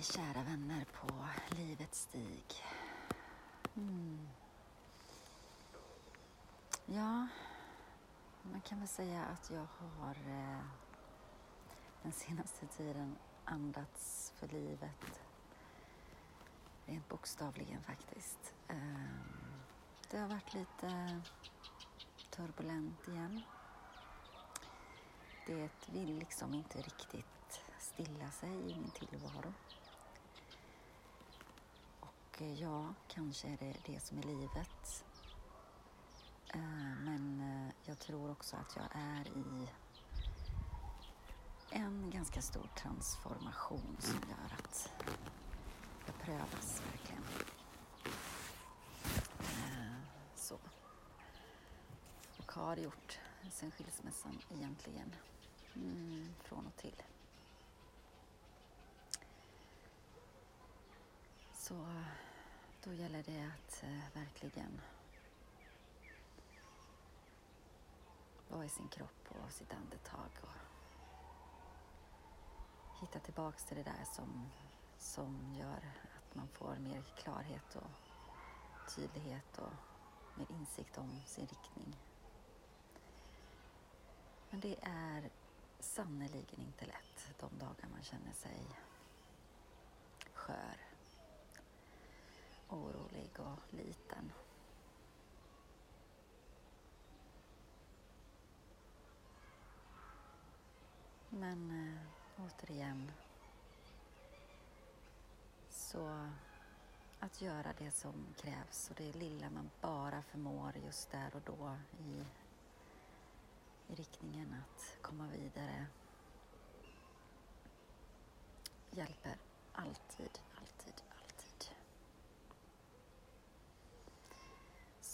Hej kära vänner på livets stig. Mm. Ja, man kan väl säga att jag har eh, den senaste tiden andats för livet. Rent bokstavligen faktiskt. Eh, det har varit lite turbulent igen. Det vill liksom inte riktigt stilla sig i min tillvaro. Ja, kanske är det det som är livet. Eh, men eh, jag tror också att jag är i en ganska stor transformation som gör att jag prövas verkligen. Eh, så. Och har gjort sen skilsmässan egentligen. Mm, från och till. Så då gäller det att eh, verkligen vara i sin kropp och sitt andetag och hitta tillbaks till det där som, som gör att man får mer klarhet och tydlighet och mer insikt om sin riktning. Men det är sannerligen inte lätt de dagar man känner sig skör orolig och liten. Men äh, återigen så att göra det som krävs och det lilla man bara förmår just där och då i, i riktningen att komma vidare hjälper alltid, alltid,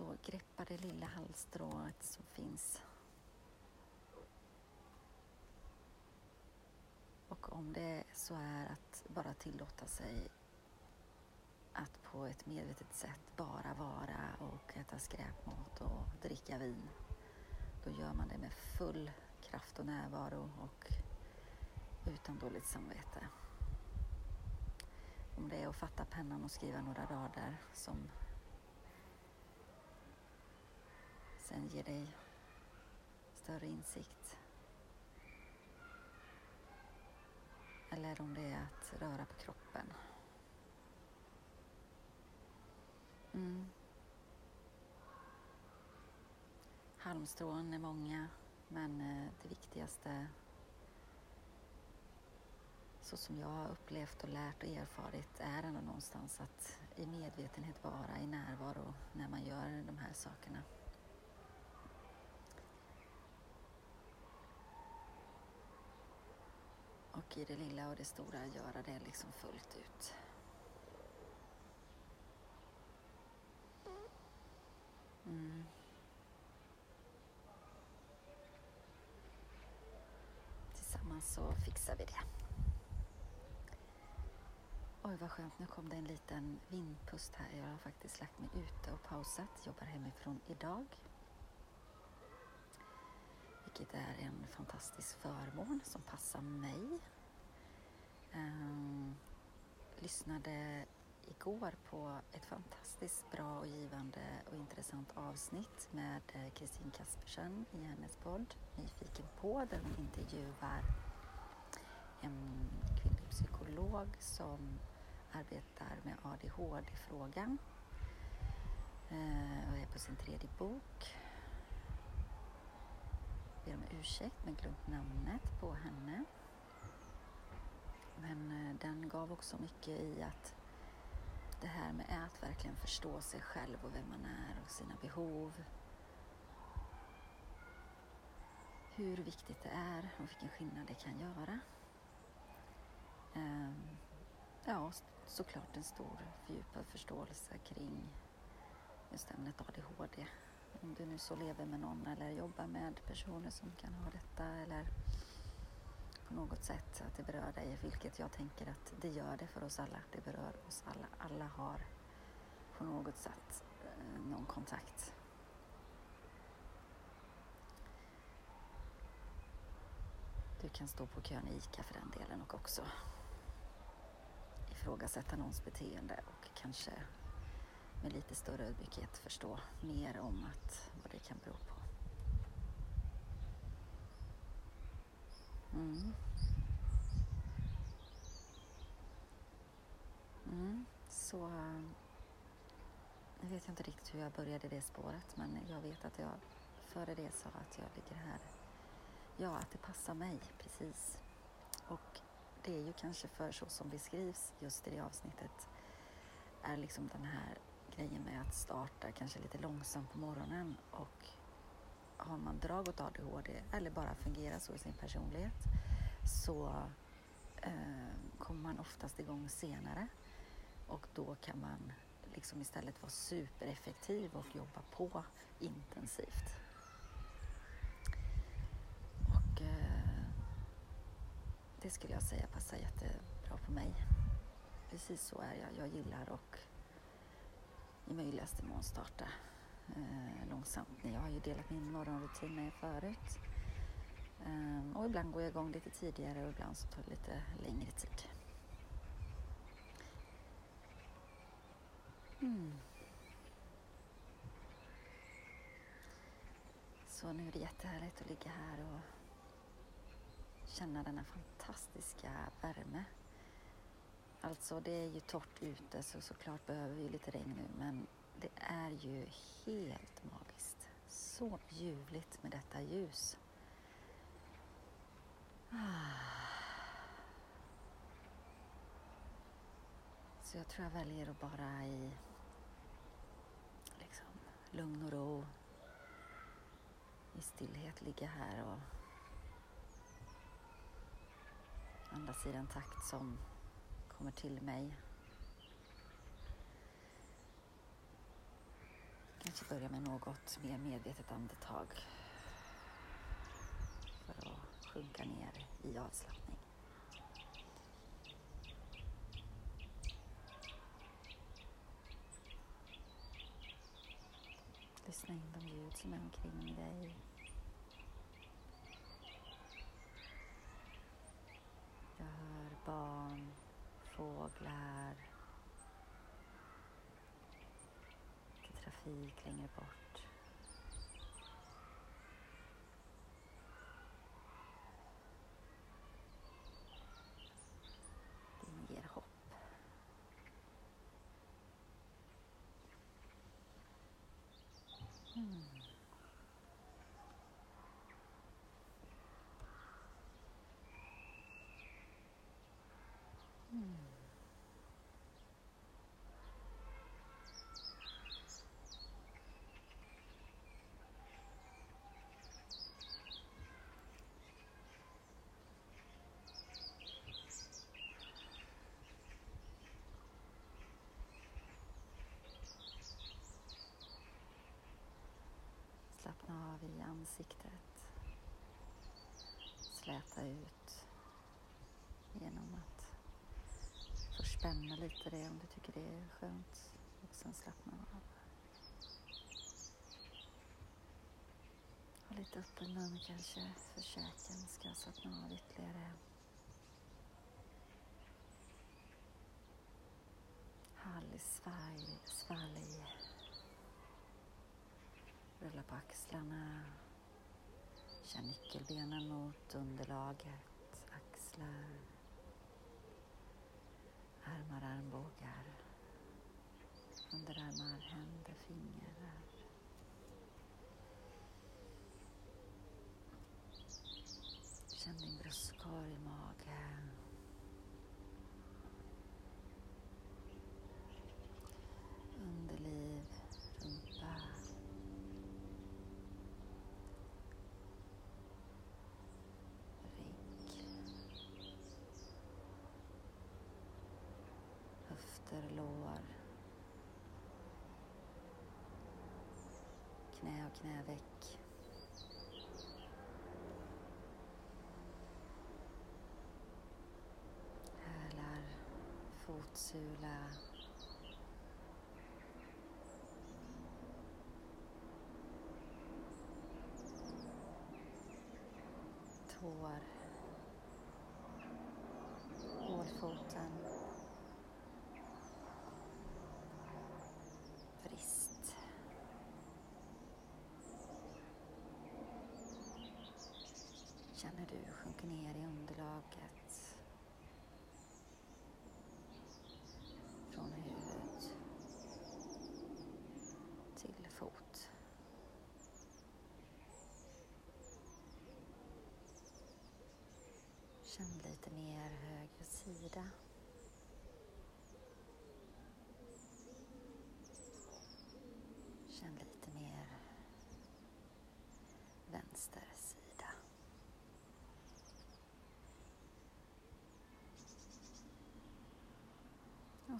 så greppa det lilla halsstrået som finns. Och om det så är att bara tillåta sig att på ett medvetet sätt bara vara och äta skräpmat och dricka vin. Då gör man det med full kraft och närvaro och utan dåligt samvete. Om det är att fatta pennan och skriva några rader som sen ger dig större insikt. Eller om det är att röra på kroppen. Mm. Halmstrån är många, men eh, det viktigaste så som jag har upplevt och lärt och erfarit är ändå någonstans att i medvetenhet vara i närvaro när man gör de här sakerna. Och i det lilla och det stora göra det liksom fullt ut. Mm. Tillsammans så fixar vi det. Oj vad skönt, nu kom det en liten vindpust här. Jag har faktiskt lagt mig ute och pausat, jobbar hemifrån idag vilket är en fantastisk förmån som passar mig. Um, lyssnade igår på ett fantastiskt bra och givande och intressant avsnitt med eh, Kristin Kaspersen i hennes podd Nyfiken på där hon intervjuar en kvinnlig psykolog som arbetar med ADHD-frågan eh, och är på sin tredje bok ber om ursäkt men glömt namnet på henne. Men eh, den gav också mycket i att det här med att verkligen förstå sig själv och vem man är och sina behov. Hur viktigt det är och vilken skillnad det kan göra. Ehm, ja, såklart en stor fördjupad förståelse kring just ämnet ADHD om du nu så lever med någon eller jobbar med personer som kan ha detta eller på något sätt att det berör dig, vilket jag tänker att det gör det för oss alla. Det berör oss alla. Alla har på något sätt eh, någon kontakt. Du kan stå på kön i ICA för den delen och också ifrågasätta någons beteende och kanske med lite större ödmjukhet förstå mer om att vad det kan bero på. Mm. Mm. Så nu vet jag inte riktigt hur jag började det spåret men jag vet att jag före det sa att jag ligger här. Ja, att det passar mig precis. Och det är ju kanske för så som beskrivs just i det avsnittet är liksom den här grejen med att starta kanske lite långsamt på morgonen och har man drag åt ADHD eller bara fungerar så i sin personlighet så eh, kommer man oftast igång senare och då kan man liksom istället vara supereffektiv och jobba på intensivt. Och eh, det skulle jag säga passar jättebra på mig. Precis så är jag. Jag gillar och i möjligaste mån starta eh, långsamt. Jag har ju delat min morgonrutin med er förut. Eh, och ibland går jag igång lite tidigare och ibland så tar det lite längre tid. Mm. Så nu är det jättehärligt att ligga här och känna denna fantastiska värme. Alltså det är ju torrt ute så såklart behöver vi lite regn nu men det är ju helt magiskt. Så ljuvligt med detta ljus. Ah. Så jag tror jag väljer att bara i liksom, lugn och ro i stillhet ligga här och andas i den takt som kommer till mig. Kanske börja med något mer medvetet andetag för att sjunka ner i avslappning. Lyssna in de ljud som är omkring dig. Musik längre bort. Det ger hopp. Mm. Slappna av i ansiktet. Släta ut genom att först spänna lite det om du tycker det är skönt och sen slappna av. Och lite öppen mun kanske för käken ska slappna av ytterligare. Härlig svalg, svalg. Rulla på axlarna. Känn nyckelbenen mot underlaget, axlar, armar, armbågar, underarmar, händer, fingrar. Känn din bröstkorg, mage. Lår. Knä och knäveck. Hälar, fotsula. Tår. Hålfoten känner du sjunker ner i underlaget. Från huvud till fot. Känn lite mer höger sida. Känn lite mer vänster sida.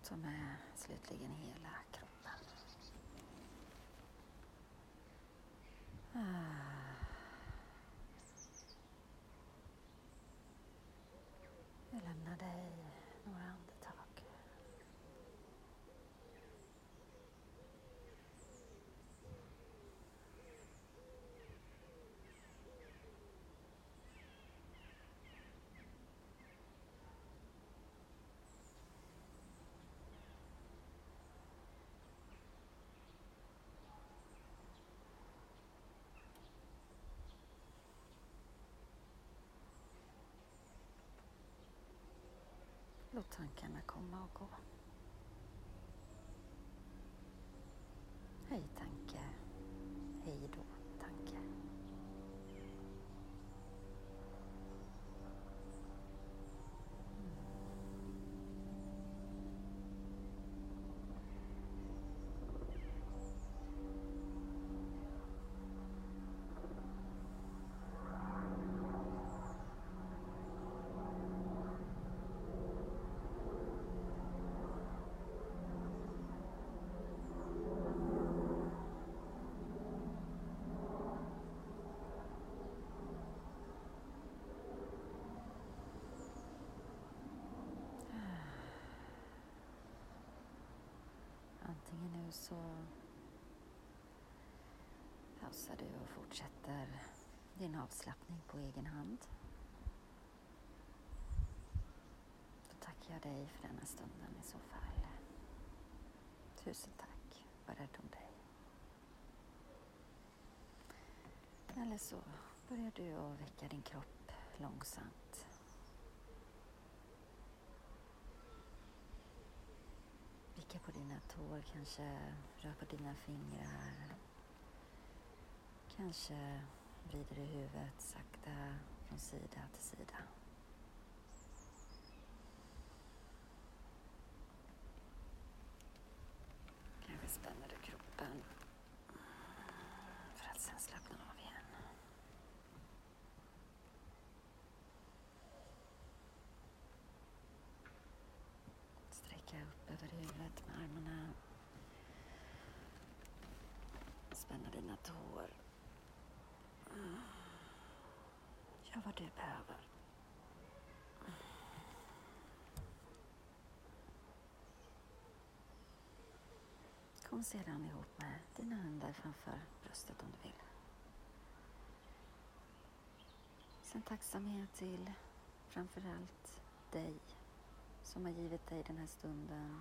Och ta med slutligen hela kroppen. Ah. Jag lämnar dig några andetag. Låt tankarna komma och gå. Hej tankar. Hej då tanke. Antingen nu så pausar du och fortsätter din avslappning på egen hand. Då tackar jag dig för denna stunden i så fall. Tusen tack. Var rädd om dig. Eller så börjar du att väcka din kropp långsamt. Kika på dina tår, kanske rör på dina fingrar. Kanske vrider du huvudet sakta från sida till sida. Kanske spänner du kroppen för att sen slappna av igen. Sträcka upp över huvudet med armarna annat hår. Gör vad du behöver. Kom sedan ihop med dina händer framför bröstet om du vill. Sen tacksamhet till framförallt dig som har givit dig den här stunden.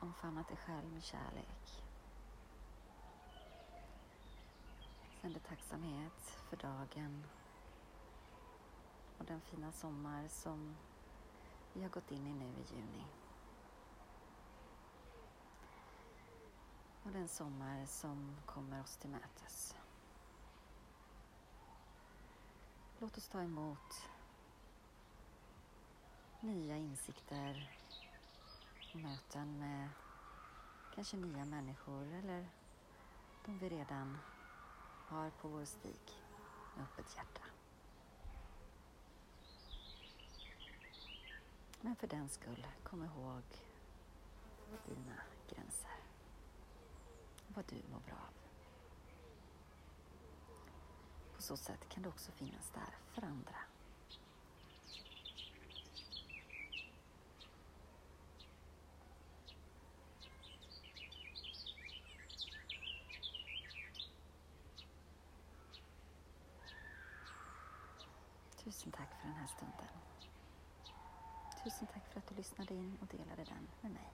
Omfamnat dig själv med kärlek. Sänder tacksamhet för dagen och den fina sommar som vi har gått in i nu i juni. Och den sommar som kommer oss till mötes. Låt oss ta emot nya insikter och möten med kanske nya människor eller de vi redan har på vår stig med öppet hjärta. Men för den skull, kom ihåg dina gränser. Vad du mår bra av. På så sätt kan du också finnas där för andra. Tusen tack för den här stunden. Tusen tack för att du lyssnade in och delade den med mig.